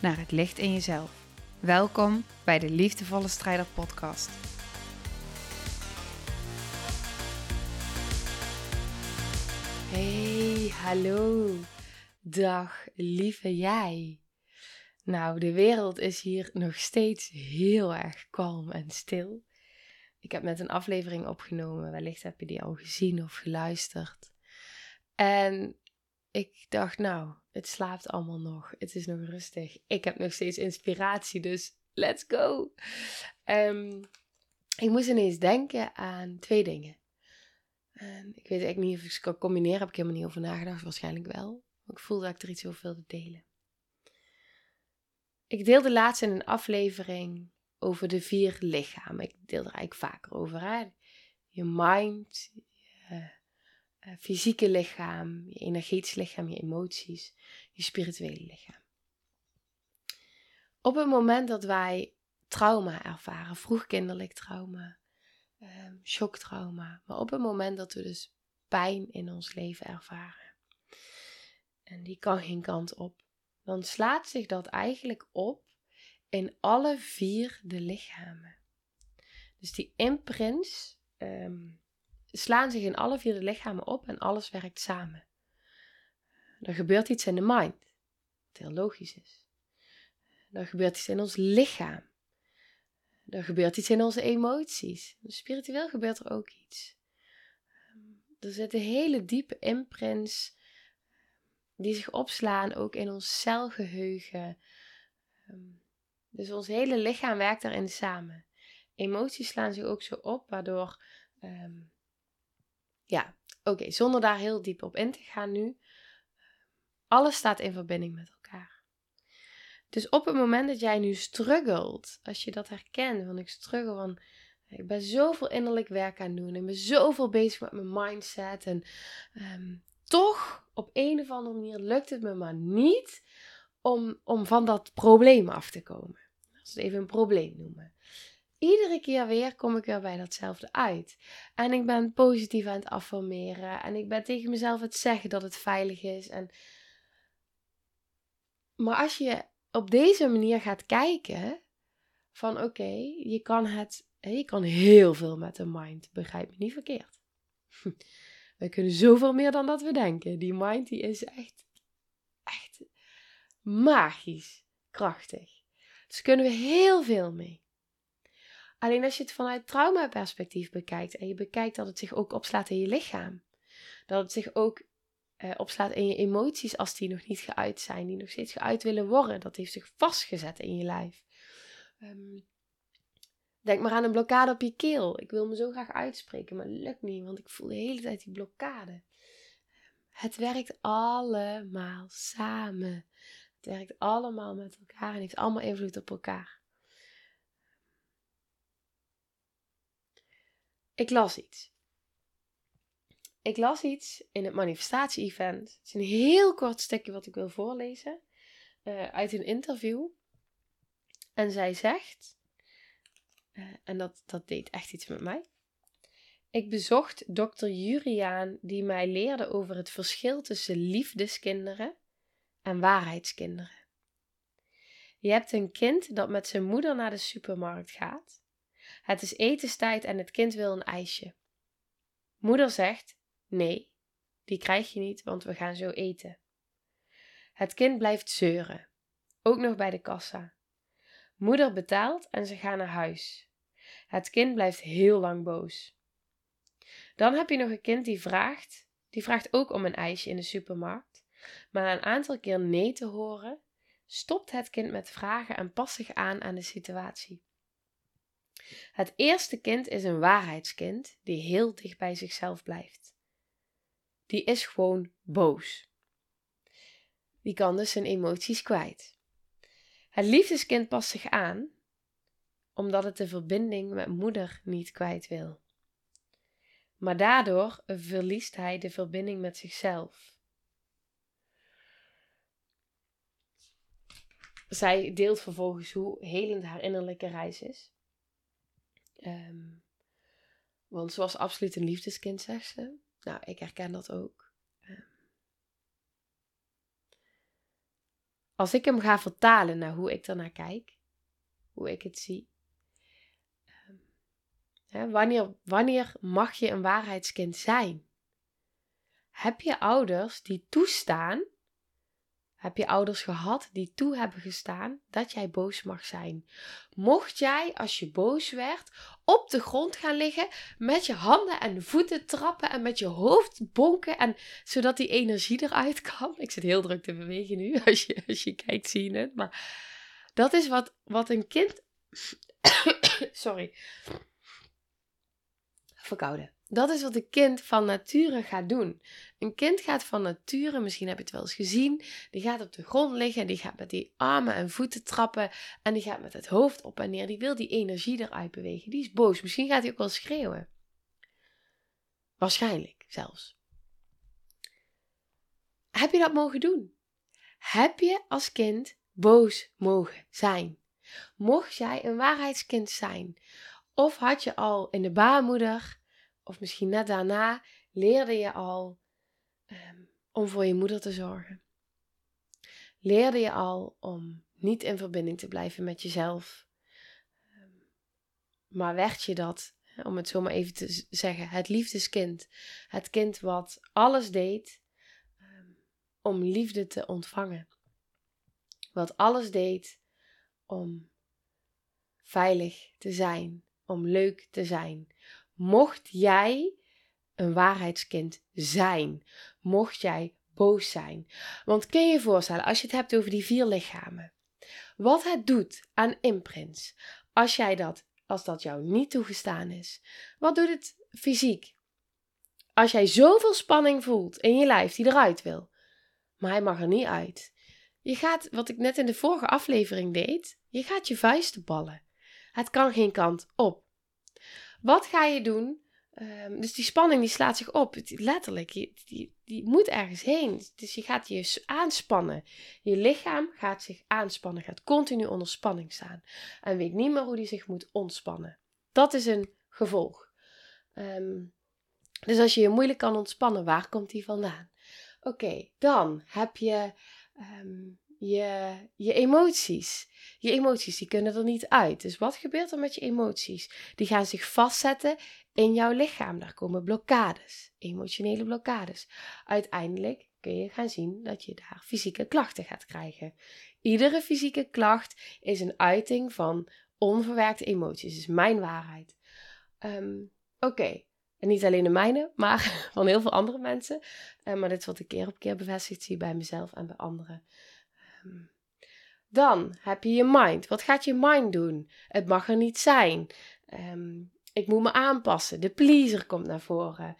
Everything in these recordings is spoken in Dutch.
naar het licht in jezelf. Welkom bij de Liefdevolle Strijder Podcast. Hey, hallo. Dag, lieve jij. Nou, de wereld is hier nog steeds heel erg kalm en stil. Ik heb net een aflevering opgenomen, wellicht heb je die al gezien of geluisterd. En ik dacht, nou, het slaapt allemaal nog. Het is nog rustig. Ik heb nog steeds inspiratie, dus let's go. Um, ik moest ineens denken aan twee dingen. En ik weet eigenlijk niet of ik ze kan combineren. Heb ik helemaal niet over nagedacht. Waarschijnlijk wel. Ik voelde dat ik er iets over wilde delen. Ik deelde laatst in een aflevering over de vier lichamen. Ik deel er eigenlijk vaker over. Je mind, je uh, fysieke lichaam, je energetisch lichaam, je emoties, je spirituele lichaam. Op het moment dat wij trauma ervaren, vroegkinderlijk trauma, um, shocktrauma, maar op het moment dat we dus pijn in ons leven ervaren, en die kan geen kant op, dan slaat zich dat eigenlijk op in alle vier de lichamen. Dus die imprints um, slaan zich in alle vier de lichamen op en alles werkt samen. Er gebeurt iets in de mind, wat heel logisch is. Er gebeurt iets in ons lichaam. Er gebeurt iets in onze emoties. Spiritueel gebeurt er ook iets. Ehm, er zitten hele diepe imprints die zich opslaan ook in ons celgeheugen. Ehm, dus ons hele lichaam werkt daarin samen. Emoties slaan zich ook zo op, waardoor ja, oké, zonder daar heel diep op in te gaan nu. Alles staat in verbinding met elkaar. Dus op het moment dat jij nu struggelt, als je dat herkent, van ik struggle van, ik ben zoveel innerlijk werk aan het doen, ik ben zoveel bezig met mijn mindset en ehm, toch op een of andere manier lukt het me maar niet om, om van dat probleem af te komen. Als we het even een probleem noemen iedere keer weer kom ik weer bij datzelfde uit. En ik ben positief aan het affirmeren. En ik ben tegen mezelf het zeggen dat het veilig is. En... Maar als je op deze manier gaat kijken, van oké, je kan het, je kan heel veel met de mind, begrijp me niet verkeerd. We kunnen zoveel meer dan dat we denken. Die mind die is echt, echt magisch krachtig. Dus kunnen we heel veel mee. Alleen als je het vanuit traumaperspectief bekijkt en je bekijkt dat het zich ook opslaat in je lichaam, dat het zich ook uh, opslaat in je emoties als die nog niet geuit zijn, die nog steeds geuit willen worden, dat heeft zich vastgezet in je lijf. Um, denk maar aan een blokkade op je keel. Ik wil me zo graag uitspreken, maar het lukt niet, want ik voel de hele tijd die blokkade. Het werkt allemaal samen. Het werkt allemaal met elkaar en heeft allemaal invloed op elkaar. Ik las iets. Ik las iets in het manifestatie-event. Het is een heel kort stukje wat ik wil voorlezen. Uh, uit een interview. En zij zegt, uh, en dat, dat deed echt iets met mij. Ik bezocht dokter Juriaan, die mij leerde over het verschil tussen liefdeskinderen en waarheidskinderen. Je hebt een kind dat met zijn moeder naar de supermarkt gaat het is etenstijd en het kind wil een ijsje. Moeder zegt: Nee, die krijg je niet, want we gaan zo eten. Het kind blijft zeuren, ook nog bij de kassa. Moeder betaalt en ze gaan naar huis. Het kind blijft heel lang boos. Dan heb je nog een kind die vraagt, die vraagt ook om een ijsje in de supermarkt, maar na een aantal keer nee te horen, stopt het kind met vragen en past zich aan aan de situatie. Het eerste kind is een waarheidskind die heel dicht bij zichzelf blijft. Die is gewoon boos. Die kan dus zijn emoties kwijt. Het liefdeskind past zich aan omdat het de verbinding met moeder niet kwijt wil. Maar daardoor verliest hij de verbinding met zichzelf. Zij deelt vervolgens hoe helend haar innerlijke reis is. Ehm, want ze was absoluut een liefdeskind, zegt ze. Nou, ik herken dat ook. Ehm, als ik hem ga vertalen naar hoe ik ernaar kijk, hoe ik het zie. Ehm, hè, wanneer, wanneer mag je een waarheidskind zijn? Heb je ouders die toestaan heb je ouders gehad die toe hebben gestaan dat jij boos mag zijn? Mocht jij, als je boos werd, op de grond gaan liggen met je handen en voeten trappen en met je hoofd bonken, en, zodat die energie eruit kan? Ik zit heel druk te bewegen nu, als je, als je kijkt zie je het. Maar dat is wat, wat een kind... Sorry. Verkouden. Dat is wat een kind van nature gaat doen. Een kind gaat van nature, misschien heb je het wel eens gezien, die gaat op de grond liggen, die gaat met die armen en voeten trappen en die gaat met het hoofd op en neer. Die wil die energie eruit bewegen. Die is boos. Misschien gaat hij ook wel schreeuwen. Waarschijnlijk zelfs. Heb je dat mogen doen? Heb je als kind boos mogen zijn? Mocht jij een waarheidskind zijn? Of had je al in de baarmoeder of misschien net daarna, leerde je al um, om voor je moeder te zorgen. Leerde je al om niet in verbinding te blijven met jezelf. Um, maar werd je dat, om het zo maar even te zeggen, het liefdeskind. Het kind wat alles deed um, om liefde te ontvangen. Wat alles deed om veilig te zijn, om leuk te zijn, Mocht jij een waarheidskind zijn, mocht jij boos zijn. Want kun je je voorstellen, als je het hebt over die vier lichamen, wat het doet aan imprints, als jij dat, als dat jou niet toegestaan is, wat doet het fysiek? Als jij zoveel spanning voelt in je lijf die eruit wil, maar hij mag er niet uit. Je gaat, wat ik net in de vorige aflevering deed, je gaat je vuisten ballen. Het kan geen kant op. Wat ga je doen? Um, dus die spanning die slaat zich op. Letterlijk, die, die, moet ergens heen. Dus je gaat je aanspannen. Je lichaam gaat zich aanspannen, gaat continu onder spanning staan. En weet niet meer hoe die zich moet ontspannen. Dat is een gevolg. Um, dus als je je moeilijk kan ontspannen, waar komt die vandaan? Oké, dan heb je um, je, je emoties. Je emoties die kunnen er niet uit. Dus wat gebeurt er met je emoties? Die gaan zich vastzetten in jouw lichaam. Daar komen blokkades, emotionele blokkades. Uiteindelijk kun je gaan zien dat je daar fysieke klachten gaat krijgen. Iedere fysieke klacht is een uiting van onverwerkte emoties. Is mijn waarheid. Ehm, oké, en niet alleen de mijne, maar van heel veel andere mensen. Uh, maar dit is wat ik keer op keer bevestigd zie bij mezelf en bij anderen. Ehm, dan heb je je mind. Wat gaat je mind doen? Het mag er niet zijn. Ehm, ik moet me aanpassen. De pleaser komt naar voren.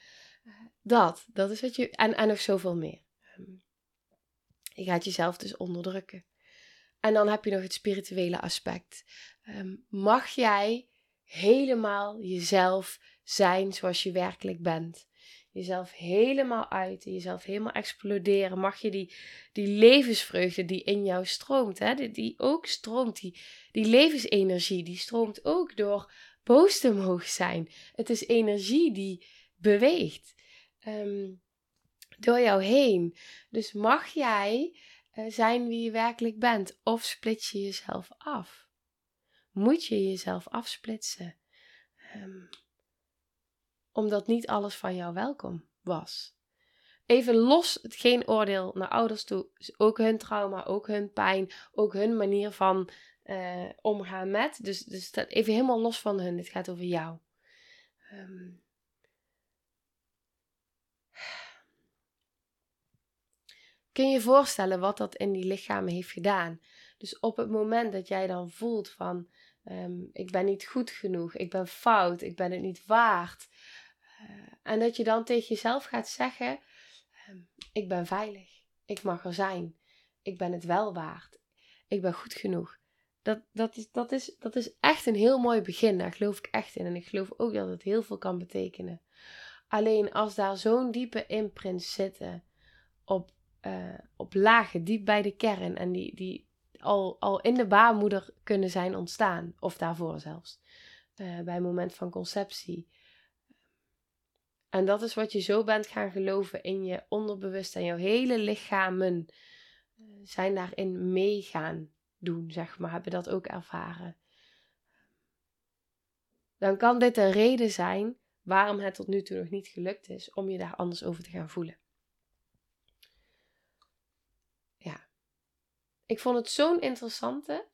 dat, dat is wat je. En, en nog zoveel meer. Ehm, je gaat jezelf dus onderdrukken. En dan heb je nog het spirituele aspect. mag jij helemaal jezelf zijn zoals je werkelijk bent? Jezelf helemaal uiten, jezelf helemaal exploderen, mag je die, die levensvreugde die in jou stroomt, hè, die, die ook stroomt, die, die levensenergie, die stroomt ook door boos te mogen zijn. Het is energie die beweegt ehm, door jou heen. Dus mag jij uh, zijn wie je werkelijk bent of split je jezelf af? Moet je jezelf afsplitsen? Um, omdat niet alles van jou welkom was. Even los, het geen oordeel naar ouders toe. Ook hun trauma, ook hun pijn, ook hun manier van uh, omgaan met. Dus, dus even helemaal los van hun. Het gaat over jou. Um, kun je je voorstellen wat dat in die lichamen heeft gedaan? Dus op het moment dat jij dan voelt van um, ik ben niet goed genoeg, ik ben fout, ik ben het niet waard. Uh, en dat je dan tegen jezelf gaat zeggen: um, Ik ben veilig, ik mag er zijn, ik ben het wel waard, ik ben goed genoeg, dat, dat, is, dat, is, dat is echt een heel mooi begin. Daar geloof ik echt in. En ik geloof ook dat het heel veel kan betekenen. Alleen als daar zo'n diepe imprints zitten op, uh, op lagen, diep bij de kern. En die, die al, al in de baarmoeder kunnen zijn ontstaan. Of daarvoor zelfs. Uh, bij het moment van conceptie. En dat is wat je zo bent gaan geloven in je onderbewust en jouw hele lichamen uh, zijn daarin meegaan doen, zeg maar, hebben dat ook ervaren. Dan kan dit een reden zijn waarom het tot nu toe nog niet gelukt is om je daar anders over te gaan voelen. Ja, ik vond het zo'n interessante.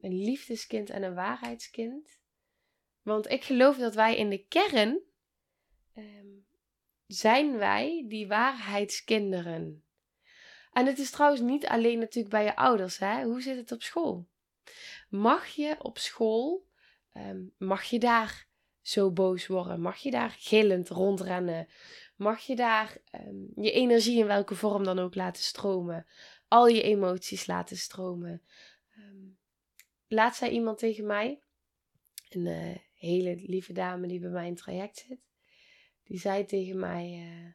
Een liefdeskind en een waarheidskind. Want ik geloof dat wij in de kern um, zijn wij die waarheidskinderen. En het is trouwens niet alleen natuurlijk bij je ouders. Hè? Hoe zit het op school? Mag je op school, ehm, mag je daar zo boos worden? Mag je daar gillend rondrennen? Mag je daar ehm, je energie in welke vorm dan ook laten stromen? Al je emoties laten stromen? Laatst zei iemand tegen mij, een uh, hele lieve dame die bij mij in traject zit, die zei tegen mij: uh,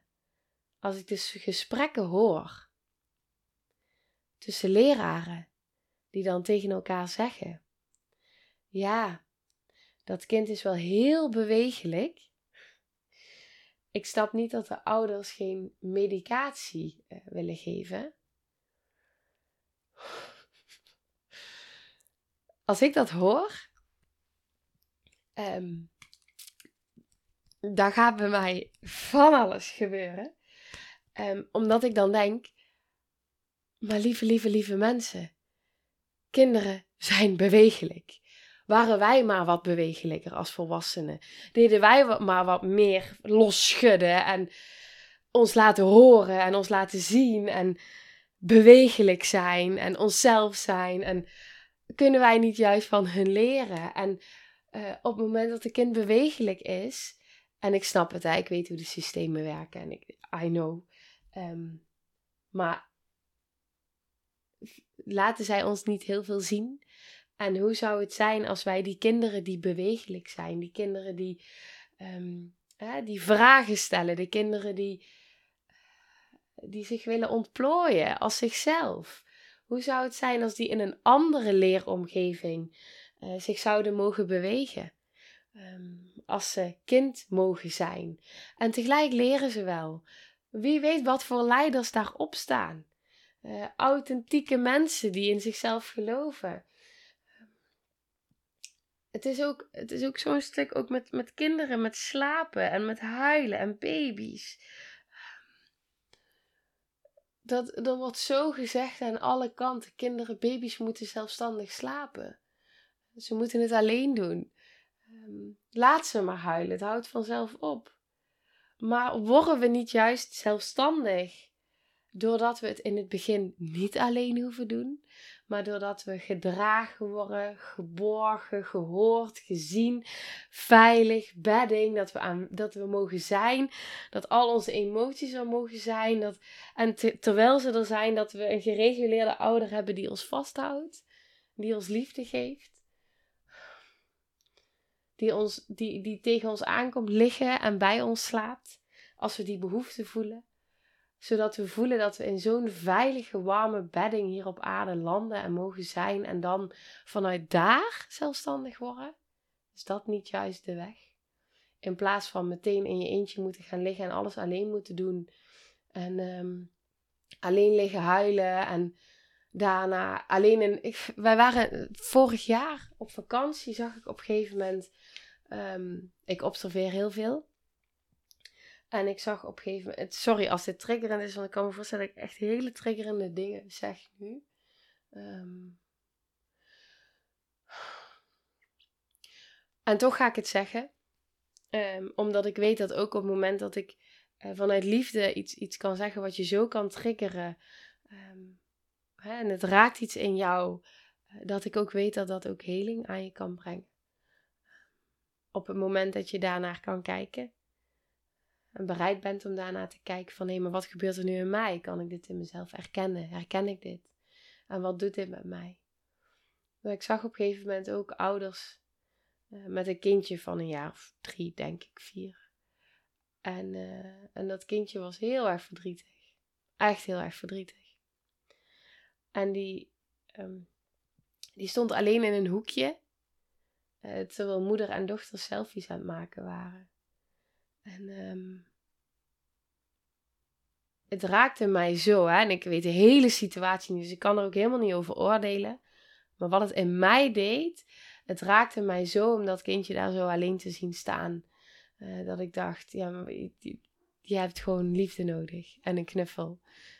Als ik dus gesprekken hoor tussen leraren die dan tegen elkaar zeggen: Ja, dat kind is wel heel bewegelijk. Ik snap niet dat de ouders geen medicatie uh, willen geven. Als ik dat hoor, um, dan gaat bij mij van alles gebeuren. Um, omdat ik dan denk, maar lieve, lieve, lieve mensen, kinderen zijn bewegelijk. Waren wij maar wat bewegelijker als volwassenen? Deden wij maar wat meer losschudden en ons laten horen en ons laten zien en bewegelijk zijn en onszelf zijn? En kunnen wij niet juist van hun leren? En uh, op het moment dat een kind bewegelijk is, en ik snap het, hè, ik weet hoe de systemen werken en ik, I know. Um, maar laten zij ons niet heel veel zien? En hoe zou het zijn als wij die kinderen die bewegelijk zijn, die kinderen die, um, hè, die vragen stellen, de kinderen die, die zich willen ontplooien als zichzelf? Hoe zou het zijn als die in een andere leeromgeving uh, zich zouden mogen bewegen? Um, als ze kind mogen zijn. En tegelijk leren ze wel. Wie weet wat voor leiders daarop staan. Uh, authentieke mensen die in zichzelf geloven. Het is ook, het is ook zo'n stuk ook met, met kinderen, met slapen en met huilen en baby's. Dat, er wordt zo gezegd aan alle kanten: kinderen, baby's moeten zelfstandig slapen. Ze moeten het alleen doen. Um, laat ze maar huilen, het houdt vanzelf op. Maar worden we niet juist zelfstandig doordat we het in het begin niet alleen hoeven doen, maar doordat we gedragen worden, geborgen, gehoord, gezien, veilig, bedding, dat we, aan, dat we mogen zijn, dat al onze emoties er mogen zijn, dat, en terwijl ze er zijn, dat we een gereguleerde ouder hebben die ons vasthoudt, die ons liefde geeft. Die, ons, die, die tegen ons aankomt liggen en bij ons slaapt, als we die behoefte voelen zodat we voelen dat we in zo'n veilige, warme bedding hier op aarde landen en mogen zijn. En dan vanuit daar zelfstandig worden. Is dat niet juist de weg? In plaats van meteen in je eentje moeten gaan liggen en alles alleen moeten doen. En um, alleen liggen huilen. En daarna alleen in. Wij waren vorig jaar op vakantie, zag ik op een gegeven moment. Um, ik observeer heel veel. En ik zag op een gegeven moment, sorry als dit triggerend is, want ik kan me voorstellen dat ik echt hele triggerende dingen zeg nu. Um, en toch ga ik het zeggen, um, omdat ik weet dat ook op het moment dat ik uh, vanuit liefde iets, iets kan zeggen wat je zo kan triggeren, en het raakt iets in jou, uh, dat ik ook weet dat dat ook heling aan je kan brengen. Op het moment dat je daarnaar kan kijken en bereid bent om daarna te kijken van hé, maar wat gebeurt er nu in mij? Kan ik dit in mezelf herkennen? Herken ik dit? En wat doet dit met mij? ik zag op een gegeven moment ook ouders eh, met een kindje van een jaar of drie, denk ik, vier. En, eh, en dat kindje was heel erg verdrietig. Echt heel erg verdrietig. En die, ehm, die stond alleen in een hoekje. Uh, terwijl moeder en dochter selfies aan het maken waren. En um, het raakte mij zo. Hè? En ik weet de hele situatie niet. Dus ik kan er ook helemaal niet over oordelen. Maar wat het in mij deed. Het raakte mij zo om dat kindje daar zo alleen te zien staan. Uh, dat ik dacht, ja, je, je, hebt gewoon liefde nodig. En een knuffel.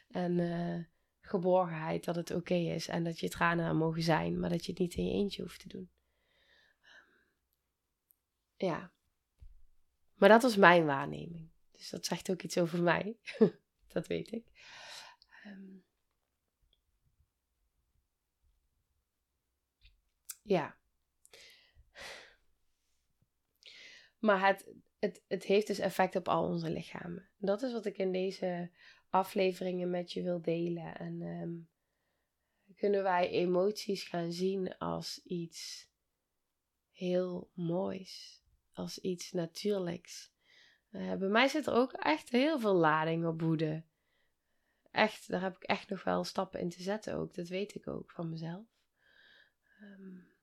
En uh, geborgenheid dat het oké is. En dat je tranen aan mogen zijn. Maar dat je het niet in je eentje hoeft te doen. Ja. Maar dat was mijn waarneming. Dus dat zegt ook iets over mij. dat weet ik. Um, ja. Maar het, het, het heeft dus effect op al onze lichamen. Dat is wat ik in deze afleveringen met je wil delen. En um, kunnen wij emoties gaan zien als iets heel moois, als iets natuurlijks. Uh, bij mij zit er ook echt heel veel lading op woede. Echt, daar heb ik echt nog wel stappen in te zetten ook. Dat weet ik ook van mezelf. Um,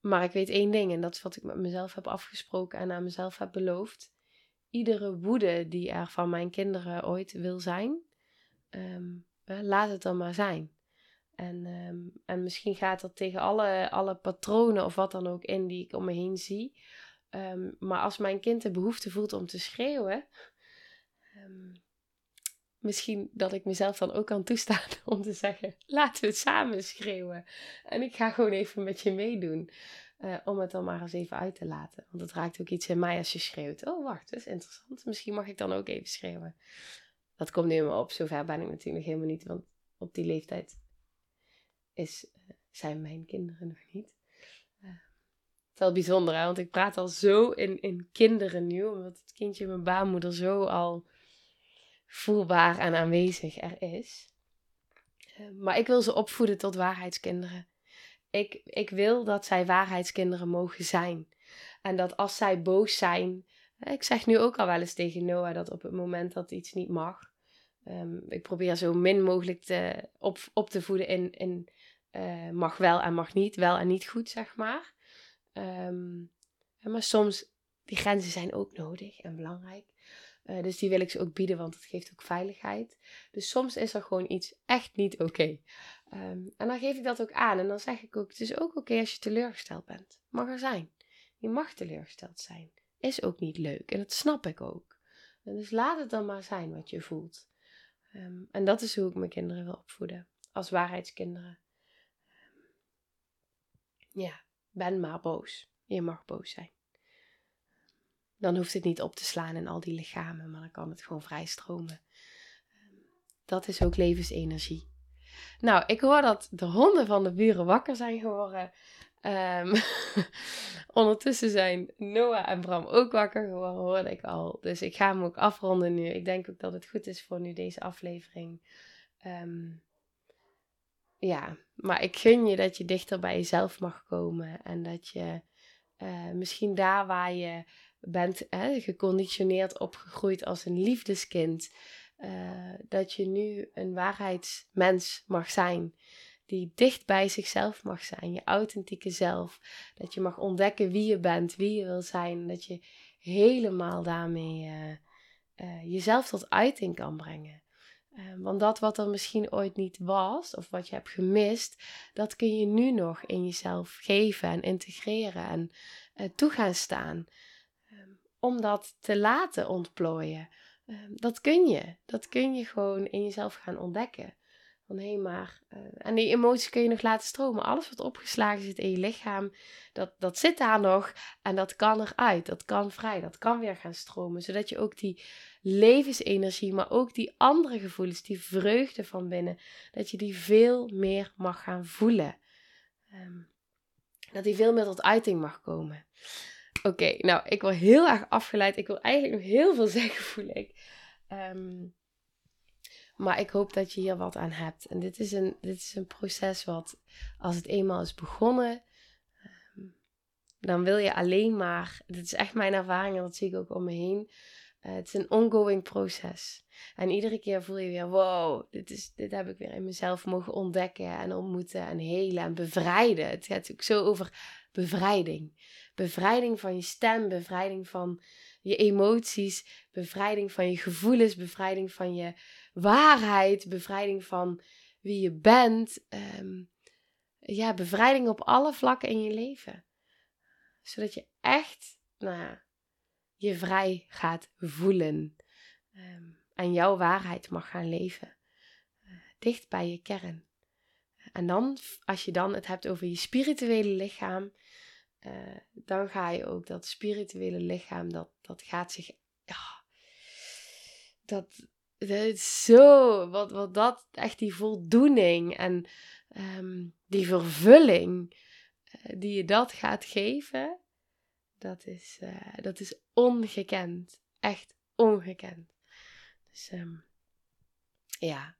maar ik weet één ding en dat is wat ik met mezelf heb afgesproken en aan mezelf heb beloofd. Iedere woede die er van mijn kinderen ooit wil zijn, um, laat het dan maar zijn. En, um, en misschien gaat dat tegen alle, alle patronen of wat dan ook in die ik om me heen zie. Um, maar als mijn kind de behoefte voelt om te schreeuwen, misschien dat ik mezelf dan ook kan toestaan om te zeggen: laten we het samen schreeuwen. En ik ga gewoon even met je meedoen. Uh, om het dan maar eens even uit te laten. Want het raakt ook iets in mij als je schreeuwt. Oh, wacht, dat is interessant. Misschien mag ik dan ook even schreeuwen. Dat komt nu maar op. Zover ben ik natuurlijk helemaal niet. Want op die leeftijd is, uh, zijn mijn kinderen nog niet. Uh, het is wel bijzonder, hè? want ik praat al zo in, in kinderen nu. Omdat het kindje in mijn baarmoeder zo al voelbaar en aanwezig er is. Eh, maar ik wil ze opvoeden tot waarheidskinderen. Ik, ik wil dat zij waarheidskinderen mogen zijn. En dat als zij boos zijn. Ik zeg nu ook al wel eens tegen Noah dat op het moment dat iets niet mag. Um, ik probeer zo min mogelijk te, op, op te voeden in, in uh, mag wel en mag niet, wel en niet goed, zeg maar. Um, maar soms, die grenzen zijn ook nodig en belangrijk. Uh, dus die wil ik ze ook bieden, want het geeft ook veiligheid. Dus soms is er gewoon iets echt niet oké. Um, en dan geef ik dat ook aan. En dan zeg ik ook, het is ook oké als je teleurgesteld bent. Mag er zijn. Je mag teleurgesteld zijn. Is ook niet leuk. En dat snap ik ook. En dus laat het dan maar zijn wat je voelt. Um, en dat is hoe ik mijn kinderen wil opvoeden. Als waarheidskinderen. Um, ja, ben maar boos. Je mag boos zijn dan hoeft het niet op te slaan in al die lichamen, maar dan kan het gewoon vrij stromen. Ehm, dat is ook levensenergie. Nou, ik hoor dat de honden van de buren wakker zijn geworden. Um, ondertussen zijn Noah en Bram ook wakker geworden, hoorde ik al. Dus ik ga hem ook afronden nu. Ik denk ook dat het goed is voor nu deze aflevering. Um, ja, maar ik gun je dat je dichter bij jezelf mag komen. En dat je uh, misschien daar waar je bent hè, geconditioneerd opgegroeid als een liefdeskind, uh, dat je nu een waarheidsmens mag zijn. Die dicht bij zichzelf mag zijn, je authentieke zelf. Dat je mag ontdekken wie je bent, wie je wil zijn. Dat je helemaal daarmee uh, uh, jezelf tot uiting kan brengen. want dat wat er misschien ooit niet was, of wat je hebt gemist, dat kun je nu nog in jezelf geven en integreren en toe gaan staan om dat te laten ontplooien. Ehm, dat kun je. Dat kun je gewoon in jezelf gaan ontdekken. Van hé, maar. Uh, en die emoties kun je nog laten stromen. Alles wat opgeslagen zit in je lichaam, dat, dat zit daar nog. En dat kan eruit. Dat kan vrij. Dat kan weer gaan stromen. Zodat je ook die levensenergie, maar ook die andere gevoelens, die vreugde van binnen, dat je die veel meer mag gaan voelen. Um, dat die veel meer tot uiting mag komen. Oké, nou, ik word heel erg afgeleid. Ik wil eigenlijk nog heel veel zeggen, voel ik. Um, Maar ik hoop dat je hier wat aan hebt. En dit is een, dit is een proces wat, als het eenmaal is begonnen, ehm, dan wil je alleen maar. Dit is echt mijn ervaring en dat zie ik ook om me heen. Uh, het is een ongoing proces. En iedere keer voel je weer: wow, dit, is, dit heb ik weer in mezelf mogen ontdekken en ontmoeten en helen en bevrijden. Het gaat ook zo over bevrijding. Bevrijding van je stem, bevrijding van je emoties, bevrijding van je gevoelens, bevrijding van je waarheid, bevrijding van wie je bent. Ehm, ja, bevrijding op alle vlakken in je leven. Zodat je echt nou ja, je vrij gaat voelen. Ehm, en jouw waarheid mag gaan leven. Uh, dicht bij je kern. En dan, als je dan het hebt over je spirituele lichaam, uh, dan ga je ook dat spirituele lichaam, dat, dat gaat zich. Ja, dat, is zo, wat, wat dat, echt die voldoening en um, die vervulling uh, die je dat gaat geven, dat is, uh, dat is ongekend. Echt ongekend. Dus um, ja,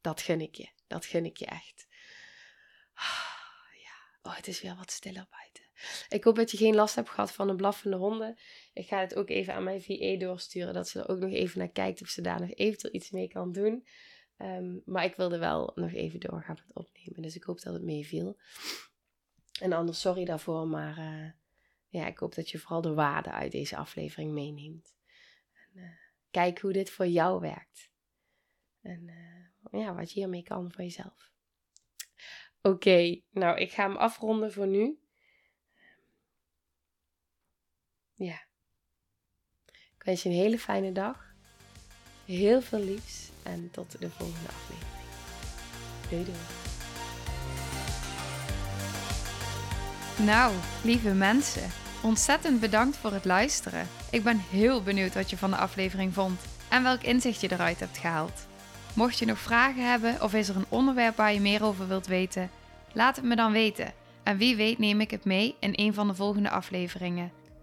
dat gun ik je. Dat gun ik je echt. Ja, oh, het is weer wat stiller buiten. Ik hoop dat je geen last hebt gehad van de blaffende honden. Ik ga het ook even aan mijn VA doorsturen, dat ze er ook nog even naar kijkt of ze daar nog eventueel iets mee kan doen. Um, maar ik wilde wel nog even doorgaan met opnemen, dus ik hoop dat het meeviel. En anders sorry daarvoor, maar uh, ja, ik hoop dat je vooral de waarde uit deze aflevering meeneemt. En, uh, kijk hoe dit voor jou werkt. En uh, ja, wat je hiermee kan voor jezelf. Oké, nou ik ga hem afronden voor nu. Ja. Ik wens je een hele fijne dag. Heel veel liefs en tot de volgende aflevering. Doei doei. Nou, lieve mensen, ontzettend bedankt voor het luisteren. Ik ben heel benieuwd wat je van de aflevering vond en welk inzicht je eruit hebt gehaald. Mocht je nog vragen hebben of is er een onderwerp waar je meer over wilt weten, laat het me dan weten. En wie weet neem ik het mee in een van de volgende afleveringen.